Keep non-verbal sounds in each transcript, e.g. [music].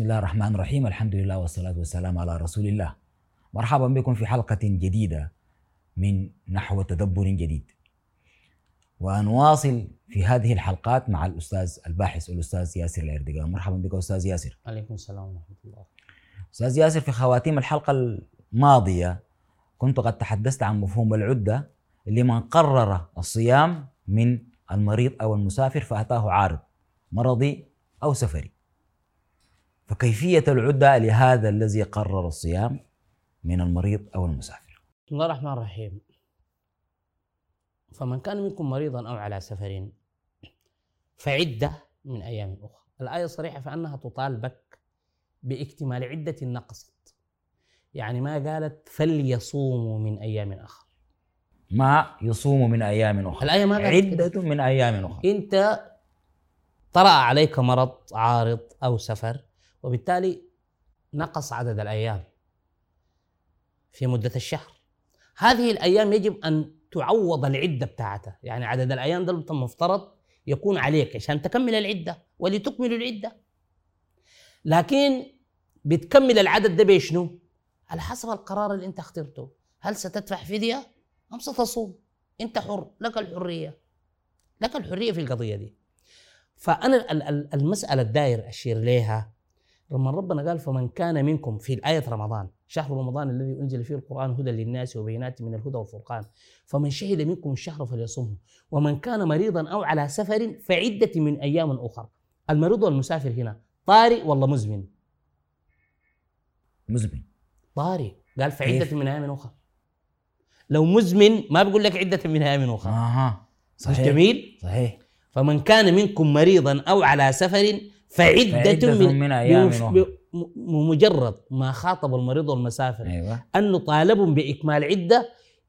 بسم الله الرحمن الرحيم الحمد لله والصلاة والسلام على رسول الله مرحبا بكم في حلقة جديدة من نحو تدبر جديد ونواصل في هذه الحلقات مع الأستاذ الباحث الأستاذ ياسر الأردقان مرحبا بك أستاذ ياسر عليكم السلام ورحمة الله أستاذ ياسر في خواتيم الحلقة الماضية كنت قد تحدثت عن مفهوم العدة لمن قرر الصيام من المريض أو المسافر فأتاه عارض مرضي أو سفري فكيفية العدة لهذا الذي قرر الصيام من المريض أو المسافر؟ بسم الله الرحمن الرحيم. فمن كان منكم مريضا أو على سفر فعدة من أيام أخرى. الآية صريحة فأنها تطالبك باكتمال عدة نقصت يعني ما قالت فليصوموا من أيام أخرى ما يصوم من أيام أخرى. الآية ما قالت. عدة من أيام أخرى. أنت طرأ عليك مرض عارض أو سفر وبالتالي نقص عدد الأيام في مدة الشهر. هذه الأيام يجب أن تعوض العدة بتاعتها. يعني عدد الأيام ده المفترض يكون عليك عشان تكمل العدة ولتكمل العدة. لكن بتكمل العدد ده بشنو؟ على حسب القرار اللي انت اخترته. هل ستدفع فدية أم ستصوم؟ انت حر لك الحرية. لك الحرية في القضية دي. فأنا ال- ال- المسألة الداير أشير ليها لما ربنا قال فمن كان منكم في الآية رمضان شهر رمضان الذي أنزل فيه القرآن هدى للناس وبينات من الهدى والفرقان. فمن شهد منكم الشهر فليصمه ومن كان مريضا أو على سفر فعدة من أيام أخرى المريض والمسافر هنا طارئ ولا مزمن؟ مزمن. طارئ. قال فعدة؟ من أيام أخرى لو مزمن ما بيقول لك عدة من أيام أها مش صحيح. جميل؟ صحيح. فمن كان منكم مريضا أو على سفر فعدة, فعدة من, من أيام مجرد ما خاطب المريض والمسافر. أيوة. أنه طالب بإكمال عدة.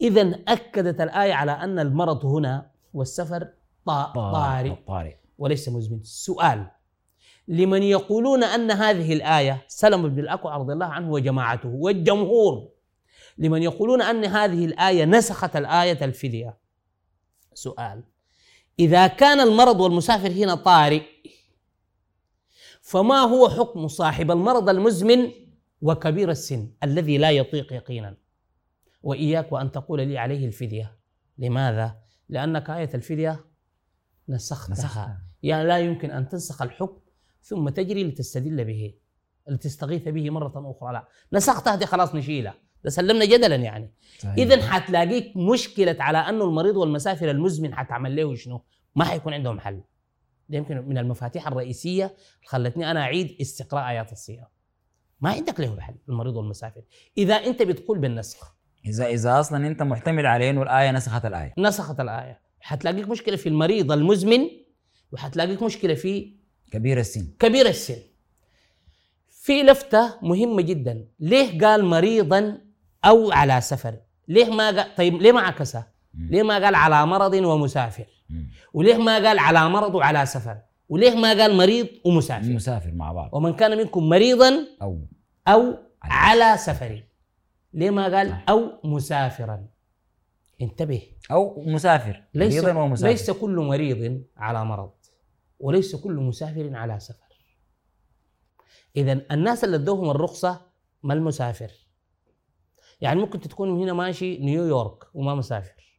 إذا أكدت الآية على أن المرض هنا والسفر طا- طارئ. طارئ. وليس مزمن. سؤال. لمن يقولون أن هذه الآية سلم بن الأكوع رضي الله عنه وجماعته والجمهور لمن يقولون أن هذه الآية نسخت الآية الفدية. سؤال. إذا كان المرض والمسافر هنا طارئ فما هو حكم صاحب المرض المزمن وكبير السن الذي لا يطيق يقينا؟ وإياك وأن تقول لي عليه الفدية. لماذا؟ لأنك آية الفدية نسختها, نسختها. يعني لا يمكن أن تنسخ الحكم ثم تجري لتستدل به لتستغيث به مرة أخرى. لا نسختها دي خلاص نشيلها. ده سلمنا جدلا يعني. صحيح. إذا حتلاقيك مشكلة على أنه المريض والمسافر المزمن حتعمل له شنو؟ ما حيكون عندهم حل. ده يمكن من المفاتيح الرئيسية اللي خلتني أنا أعيد استقراء آيات الصيام. ما عندك له حل المريض والمسافر. إذا أنت بتقول بالنسخ. إذا إذا أصلا أنت معتمد على إنه الآية نسخت الآية. نسخت الآية. حتلاقيك مشكلة في المريض المزمن وحتلاقيك مشكلة في كبير السن. كبير السن. في لفتة مهمة جدا. ليه قال مريضا أو على سفر؟ ليه ما قال طيب ليه ما عكسها. ليه ما قال على مرض ومسافر. وليه ما قال على مرض وعلى سفر؟ وليه ما قال مريض ومسافر؟ مسافر مع بعض. ومن كان منكم مريضا أو أو على سفر. ليه ما قال أو مسافرا؟ انتبه. أو مسافر. ليس مريضاً ومسافر ليس كل مريض على مرض وليس كل مسافر على سفر. اذا الناس اللي ادوهم الرخصة ما المسافر. يعني ممكن تكون من هنا ماشي نيويورك وما مسافر.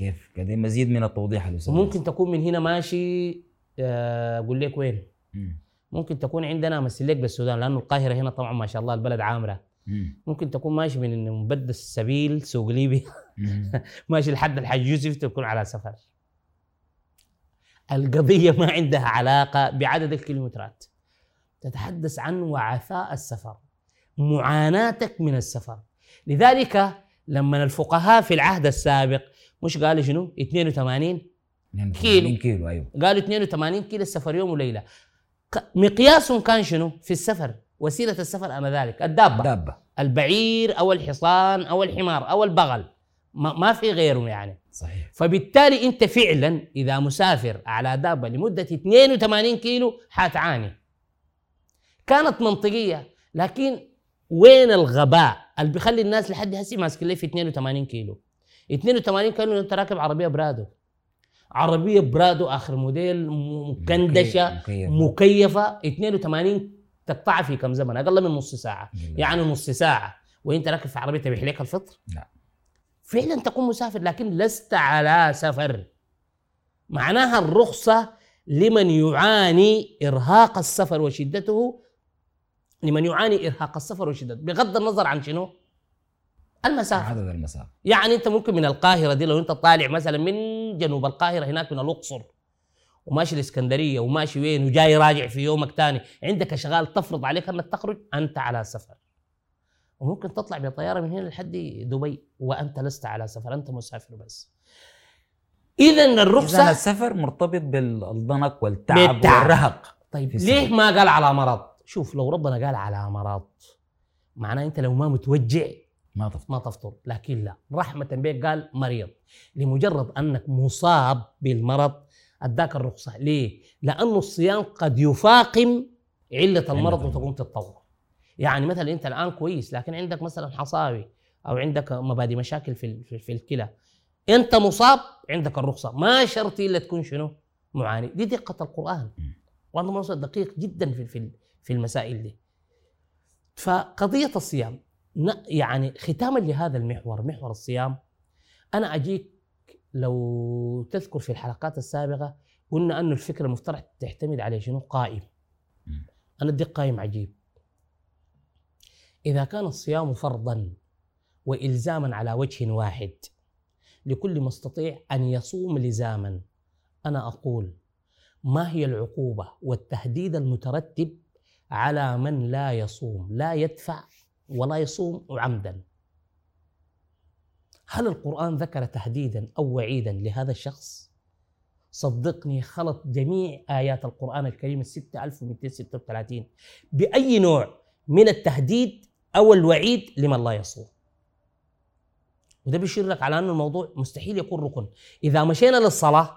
كيف؟ كده مزيد من التوضيح الأستاذ وممكن تكون من هنا ماشي آه، أقول لك وين؟ مم. ممكن تكون عندنا امثل لك بالسودان لأنه القاهرة هنا طبعا ما شاء الله البلد عامرة. مم. ممكن تكون ماشي من مبدس السبيل سوق ليبيا. [laughs] ماشي لحد الحاج يوسف تكون على سفر. القضية ما عندها علاقة بعدد الكيلومترات. تتحدث عن وعثاء السفر معاناتك من السفر. لذلك لما الفقهاء في العهد السابق مش قالوا شنو؟ 82 82 كيلو. كيلو أيوه. قالوا 82 كيلو السفر يوم وليلة. ك- مقياسهم كان شنو؟ في السفر وسيلة السفر آنذاك الدابة. دابة. البعير أو الحصان أو الحمار أو البغل. ما, ما في غيره يعني. صحيح. فبالتالي أنت فعلا إذا مسافر على دابة لمدة 82 كيلو حتعاني. كانت منطقية لكن وين الغباء اللي بيخلي الناس لحد هسه ماسكين لي في 82 كيلو؟ 82 كيلو انت راكب عربية برادو. عربية برادو آخر موديل مكندشة مكيف. مكيفة. 82 تقطعها في كم زمن؟ أقل من نص ساعة. يعني نص ساعة. وأنت راكب في عربية تبيح لك الفطر؟ لا. فعلا تكون مسافر لكن لست على سفر. معناها الرخصة لمن يعاني إرهاق السفر وشدته لمن يعاني إرهاق السفر وشدته. بغض النظر عن شنو؟ المسافه عدد المسافه يعني انت ممكن من القاهرة دي لو انت طالع مثلا من جنوب القاهرة هناك من الأقصر وماشي الإسكندرية وماشي وين وجاي راجع في يومك ثاني عندك أشغال تفرض عليك أنك تخرج أنت على سفر. وممكن تطلع بطيارة من هنا لحد دبي وأنت لست على سفر أنت مسافر بس. اذا اذا الرخصه السفر مرتبط بالضنك والتعب بالتعب. والرهق طيب ليه. ما قال على مرض؟ شوف لو ربنا قال على مرض معناه أنت لو ما متوجع ما تفضل ما تفطر لكن لا. رحمة بك قال مريض. لمجرد أنك مصاب بالمرض أداك الرخصة. ليه؟ لأنه الصيام قد يفاقم علة المرض. وتقوم تتطور. يعني مثلا أنت الآن كويس لكن عندك مثلا حصاوي أو عندك مبادئ مشاكل في, في, في الكلى. أنت مصاب عندك الرخصة. ما شرط إلا تكون شنو؟ معاني. دي دقة القرآن. موضوع دقيق جدا في في المسائل دي. فقضية الصيام. يعني ختاما لهذا المحور محور الصيام. أنا أجيك لو تذكر في الحلقات السابقة قلنا انه الفكرة المفترض تعتمد على شنو؟ قائم. أنا أديك قائم عجيب. إذا كان الصيام فرضا والزاما على وجه واحد لكل مستطيع أن يصوم لزاما أنا أقول ما هي العقوبة والتهديد المترتب على من لا يصوم لا يدفع ولا يصوم عمدا. هل القرآن ذكر تهديدا أو وعيدا لهذا الشخص؟ صدقني خلط جميع آيات القرآن الكريم الستة ألف وستة وثلاثين بأي نوع من التهديد أو الوعيد لمن لا يصوم. وده بيشير لك على أن الموضوع مستحيل يكون ركن. إذا مشينا للصلاة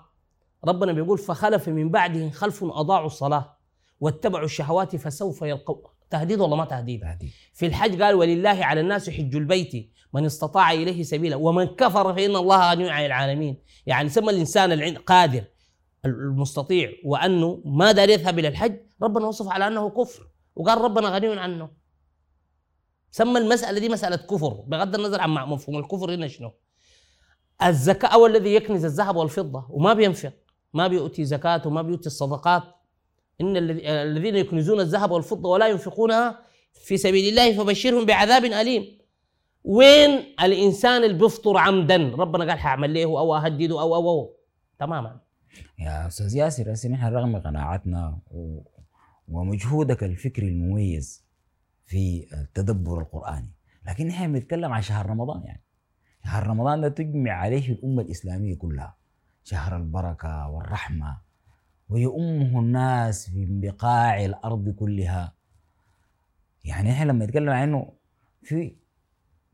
ربنا بيقول فخلف من بعدهم خلف أضاعوا الصلاة واتبعوا الشهوات فسوف يلقوا تهديد ولا ما تهديد؟ تهديد. في الحج قال ولله على الناس حج البيت من استطاع إليه سبيلا ومن كفر فإن الله غني عن العالمين. يعني سمى الإنسان العن- قادر المستطيع وأنه ما دار يذهب إلى الحج ربنا وصف على أنه كفر وقال ربنا غني عنه. سمى المسألة دي مسألة كفر بغض النظر عن مفهوم الكفر هنا شنو. الزكاة أو الذي يكنز الذهب والفضة وما بينفق ما بيؤتي زكاة وما بيؤتي الصدقات. إن الذي- الذين يكنزون الذهب والفضة ولا ينفقونها في سبيل الله فبشرهم بعذاب أليم. وين الإنسان اللي بيفطر عمدا؟ ربنا قال حأعمل له أو أهدده أو أو أو. تماما. يا أستاذ ياسر هسه نحن رغم قناعاتنا و... ومجهودك الفكري المميز في التدبر القرآني لكن نحن بنتكلم عن شهر رمضان يعني. شهر رمضان ده تجمع عليه الأمة الإسلامية كلها. شهر البركة والرحمة ويؤمه الناس في بقاع الأرض كلها. يعني إحنا لما نتكلم عن انه في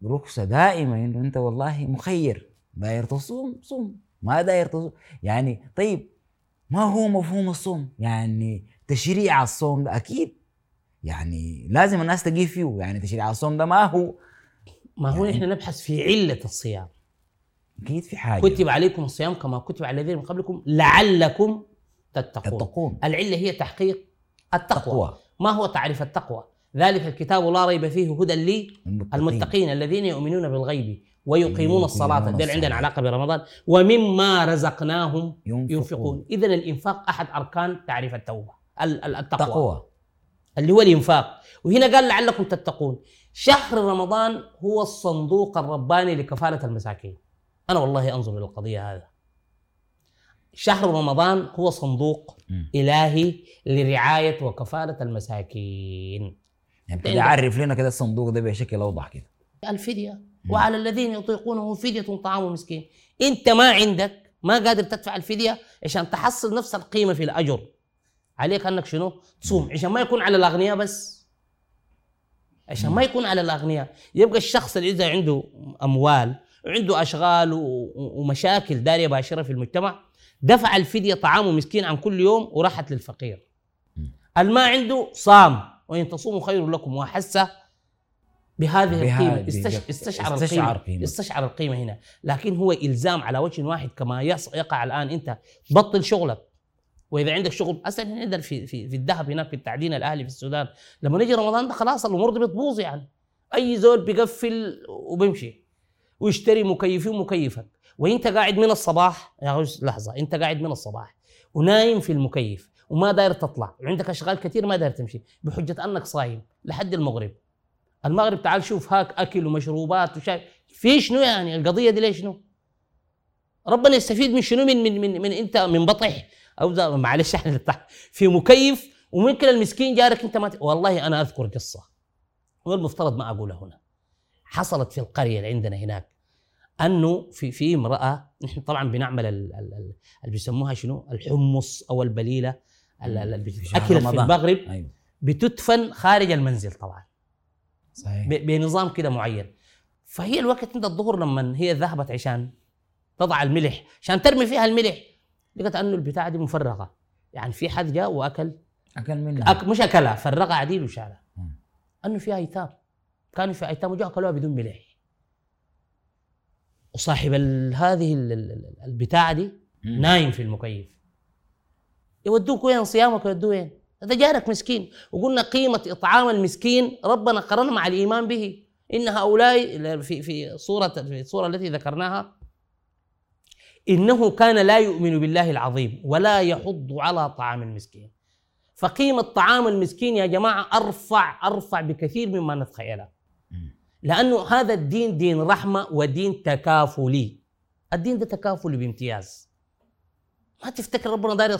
رخصة دائمة إنه أنت والله مخير. داير تصوم صوم ما داير تصوم يعني طيب ما هو مفهوم الصوم؟ يعني تشريع الصوم ده أكيد. يعني لازم الناس تجي فيه. يعني تشريع الصوم ده ما هو؟ ما هو يعني- نحن نبحث في علة الصيام. أكيد في حاجة. كتب عليكم الصيام كما كتب على الذين من قبلكم لعلكم تتقون تتقون العلة هي تحقيق التقوى. تقوى ما هو تعريف التقوى؟ ذلك الكتاب لا ريب فيه هدى لي المتقين. الذين يؤمنون بالغيب ويقيمون يقيمون الصلاة. دي عندنا. علاقة برمضان. ومما رزقناهم ينفقون, ينفقون. إذا الإنفاق أحد أركان تعريف التوبة. ال- ال- التقوى. تقوى اللي هو الإنفاق. وهنا قال لعلكم تتقون. شهر رمضان هو الصندوق الرباني لكفالة المساكين. أنا والله أنظر إلى القضية هذا شهر رمضان هو صندوق مم. إلهي لرعاية وكفالة المساكين. يعني اعرف لنا كده الصندوق ده بشكل أوضح كده. الفدية. وعلى الذين يطيقونه فدية طعام مسكين. أنت ما عندك ما قادر تدفع الفدية عشان تحصل نفس القيمة في الأجر. عليك أنك شنو؟ تصوم. عشان ما يكون على الأغنياء بس. عشان ما يكون على الأغنياء. يبقى الشخص اللي إذا عنده أموال وعنده و- ومشاكل دارية باشرة في المجتمع دفع الفدية طعام مسكين عن كل يوم وراحت للفقير. الما عنده صام وإن تصوموا خير لكم وحس بهذه القيمة استش... استشعر, استشعر القيمة قيمة. استشعر القيمة هنا. لكن هو إلزام على وجه واحد كما. يقع الآن أنت. بطل شغلك. وإذا عندك شغل أصلا عندنا في في, في الذهب هناك في التعدين الأهلي في السودان. لما نجي رمضان ده خلاص الأمور دي بتبوظ يعني. أي زول بيقفل وبيمشي. ويشتري مكيفين ومكيفك وانت قاعد من الصباح يا لحظة انت قاعد من الصباح ونايم في المكيف وما داير تطلع وعندك أشغال كثير ما داير تمشي بحجة أنك صايم لحد المغرب. المغرب تعال شوف هاك أكل ومشروبات وشاي. في شنو يعني؟ القضية دي ليش شنو؟ ربنا يستفيد من شنو؟ من من من, من أنت من بطح أو معلش إحنا في مكيف وممكن المسكين جارك أنت ما ت... والله أنا أذكر قصة والمفترض ما أقولها هنا. حصلت في القرية اللي عندنا هناك. أنه في في امرأة نحن طبعا بنعمل ال- ال- ال- اللي بيسموها شنو؟ الحمص أو البليلة ال- ال- اللي بتتاكل في. المغرب. أيوه. بتدفن خارج المنزل طبعا. صحيح. بنظام كده معين. فهي الوقت عند الظهر لما هي ذهبت عشان تضع الملح عشان ترمي فيها الملح. لقت أنه البتاعة دي مفرغة. يعني في حد جاء وأكل. أكل منها. أك مش أكلها فرغها عديل وشالها. أنه فيها أيتام. كانوا في أيتام وجاء اكلوها بدون ملح. وصاحب هذه ال- ال- ال- البتاعة دي. نايم في المكيف. يودوك وين؟ صيامك يودوه وين؟ هذا جارك مسكين. وقلنا قيمة إطعام المسكين ربنا قرن مع الإيمان به. إن هؤلاء في في صورة في الصورة التي ذكرناها إنه كان لا يؤمن بالله العظيم ولا يحض على طعام المسكين. فقيمة طعام المسكين يا جماعة أرفع أرفع بكثير مما نتخيله. لأنه هذا الدين دين رحمة ودين تكافلي. الدين ده تكافلي بامتياز. ما تفتكر ربنا داير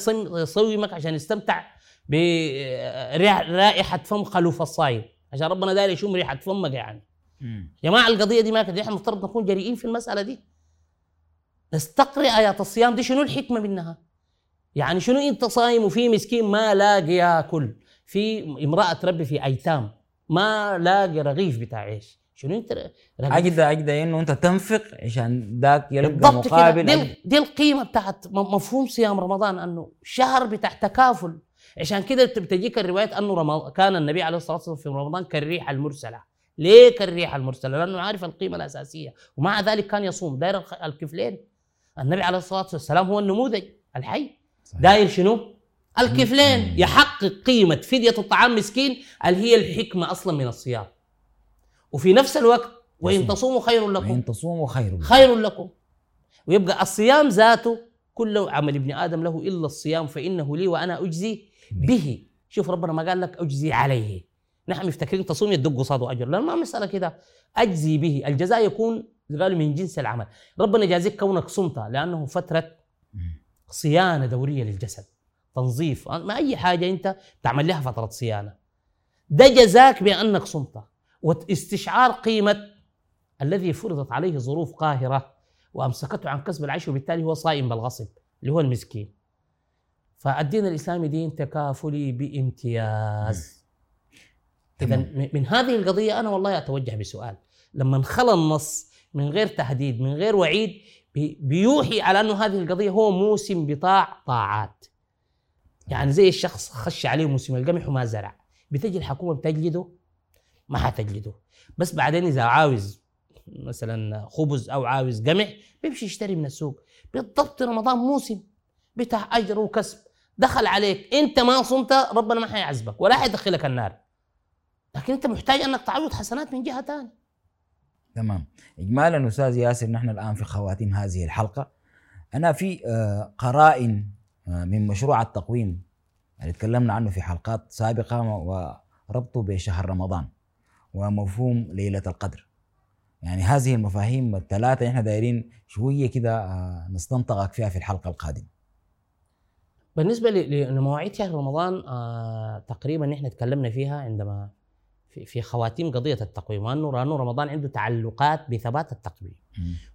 يصومك عشان يستمتع برائحة فم خلوف الصايم؟ عشان ربنا داير يشم ريحة فمك يعني. يا جماعة القضية دي ما كده إحنا المفترض نكون جريئين في المسألة دي. نستقرئ آيات الصيام دي شنو الحكمة منها؟ يعني شنو أنت صايم وفي مسكين ما لاقي ياكل؟ في امرأة تربي في أيتام ما لاقي رغيف بتاع عيش شنو انت اجدى اجدى إنه أنت تنفق عشان ذاك يلقى مقابل دي. دي القيمة بتاعت مفهوم صيام رمضان أنه شهر بتاع تكافل. عشان كده بت- بتجيك الروايات أنه رمضان كان النبي عليه الصلاة والسلام في رمضان كالريح المرسلة. ليه كالريح المرسلة؟ لأنه عارف القيمة الأساسية. ومع ذلك كان يصوم. داير الكفلين. النبي عليه الصلاة والسلام هو النموذج الحي. داير شنو؟ الكفلين. يحقق قيمة. فدية الطعام مسكين. اللي هي الحكمة أصلا من الصيام؟ وفي نفس الوقت وإن يصوم. تصوموا خير لكم. وإن تصوموا خير لكم. خير لكم. ويبقى الصيام ذاته كل عمل ابن آدم له إلا الصيام فإنه لي وأنا أجزي به. شوف ربنا ما قال لك أجزي عليه. نحن مفتكرين تصوم يدق قصاده أجر. لا ما مسألة كده. أجزي به. الجزاء يكون قالوا من جنس العمل. ربنا يجازيك كونك صمت لأنه فترة مم. صيانة دورية للجسد. تنظيف. ما أي حاجة أنت تعمل لها فترة صيانة. ده جزاك بأنك صمت. واستشعار قيمة الذي فرضت عليه ظروف قاهرة وأمسكته عن كسب العيش وبالتالي هو صائم بالغصب اللي هو المسكين. فالدين الإسلامي دين تكافلي بامتياز. تمام. من هذه القضية أنا والله أتوجه بسؤال. لما انخلى النص من غير تهديد من غير وعيد بي- بيوحي على أنه هذه القضية هو موسم بطاع طاعات. يعني زي الشخص خش عليه موسم القمح وما زرع. بتجي الحكومة بتجلده ما حتجلده بس بعدين إذا عاوز مثلا خبز أو عاوز قمح بيمشي يشتري من السوق. بالضبط رمضان موسم بتاع أجر وكسب. دخل عليك أنت ما صمت ربنا ما حيعذبك ولا حيدخلك النار. لكن أنت محتاج أنك تعوض حسنات من جهة ثانية تمام. اجمالا أستاذ ياسر نحن الآن في خواتيم هذه الحلقة. أنا في آه، قرائن آه، من مشروع التقويم اللي تكلمنا عنه في حلقات سابقة وربطه بشهر رمضان. ومفهوم ليلة القدر يعني هذه المفاهيم الثلاثة إحنا دايرين شوية كده آه، نستنطقك فيها في الحلقة القادمة بالنسبة لمواعيد شهر رمضان آه تقريبا إحنا تكلمنا فيها عندما في, خواتيم قضية التقويم وأنه لأنه رمضان عنده تعلقات بثبات التقويم.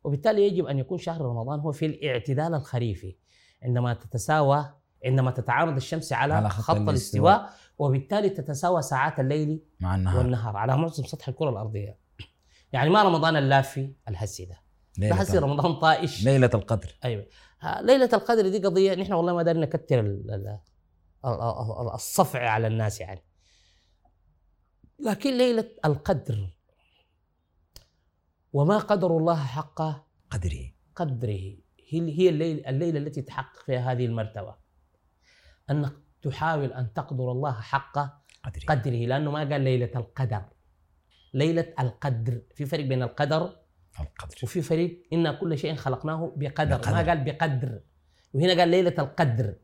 وبالتالي يجب أن يكون شهر رمضان هو في الاعتدال الخريفي عندما تتساوى عندما تتعامد الشمس على, على خط خط الاستواء. وبالتالي تتساوى ساعات الليل مع النهار. والنهار على معظم سطح الكرة الأرضية. يعني ما رمضان اللافي الهسي ده ده ليله, هسي رمضان طائش. ليلة القدر. أيوه. ها، ليلة القدر دي قضية نحن والله ما ال- ال- الصفع على الناس يعني. لكن ليلة القدر. وما قدر الله حق قدره. قدره. هي هي الليل الليلة التي تحقق فيها هذه المرتبة. انك تحاول أن تقدر الله حق قدري قدره لأنه ما قال ليلة القدر. ليلة القدر. في فرق بين القدر القدر. وفي فريق إن كل شيء خلقناه بقدر, بقدر. ما قال بقدر. وهنا قال ليلة القدر.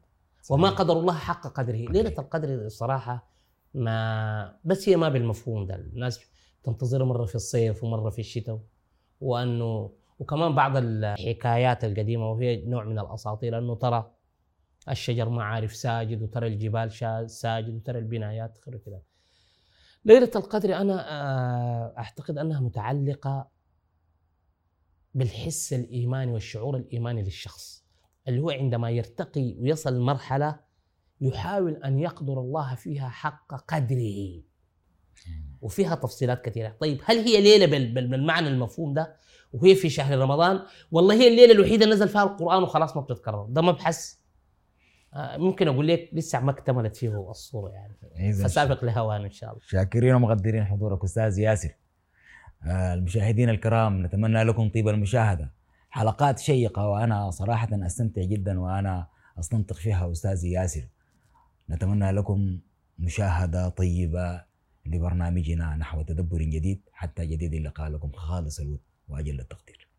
وما قدر الله حق قدره. ليلة القدر الصراحة ما بس هي ما بالمفهوم ده. الناس تنتظرها مرة في الصيف ومرة في الشتاء. وأنه وكمان بعض الحكايات القديمة وهي نوع من الأساطير أنه ترى الشجر ما عارف ساجد وترى الجبال ساجد وترى البنايات خير كده ليلة القدر أنا آه، أعتقد أنها متعلقة بالحس الإيماني والشعور الإيماني للشخص. اللي هو عندما يرتقي ويصل مرحلة يحاول أن يقدر الله فيها حق قدره. وفيها تفصيلات كثيرة. طيب هل هي ليلة بال- بال- بالمعنى المفهوم ده؟ وهي في شهر رمضان؟ والله هي الليلة الوحيدة نزل فيها القرآن وخلاص ما بتتكرر. ده مبحث ممكن أقول لك لسه ما اكتملت فيه الصورة يعني. إذن فسابق لهوان إن شاء الله. شاكرين ومقدرين حضورك أستاذ ياسر. آه، المشاهدين الكرام نتمنى لكم طيب المشاهدة. حلقات شيقة وأنا صراحة أستمتع جدا وأنا أستنطق فيها أستاذي ياسر. نتمنى لكم مشاهدة طيبة لبرنامجنا نحو تدبر جديد. حتى جديد اللقاء لكم خالص الود وأجل التقدير.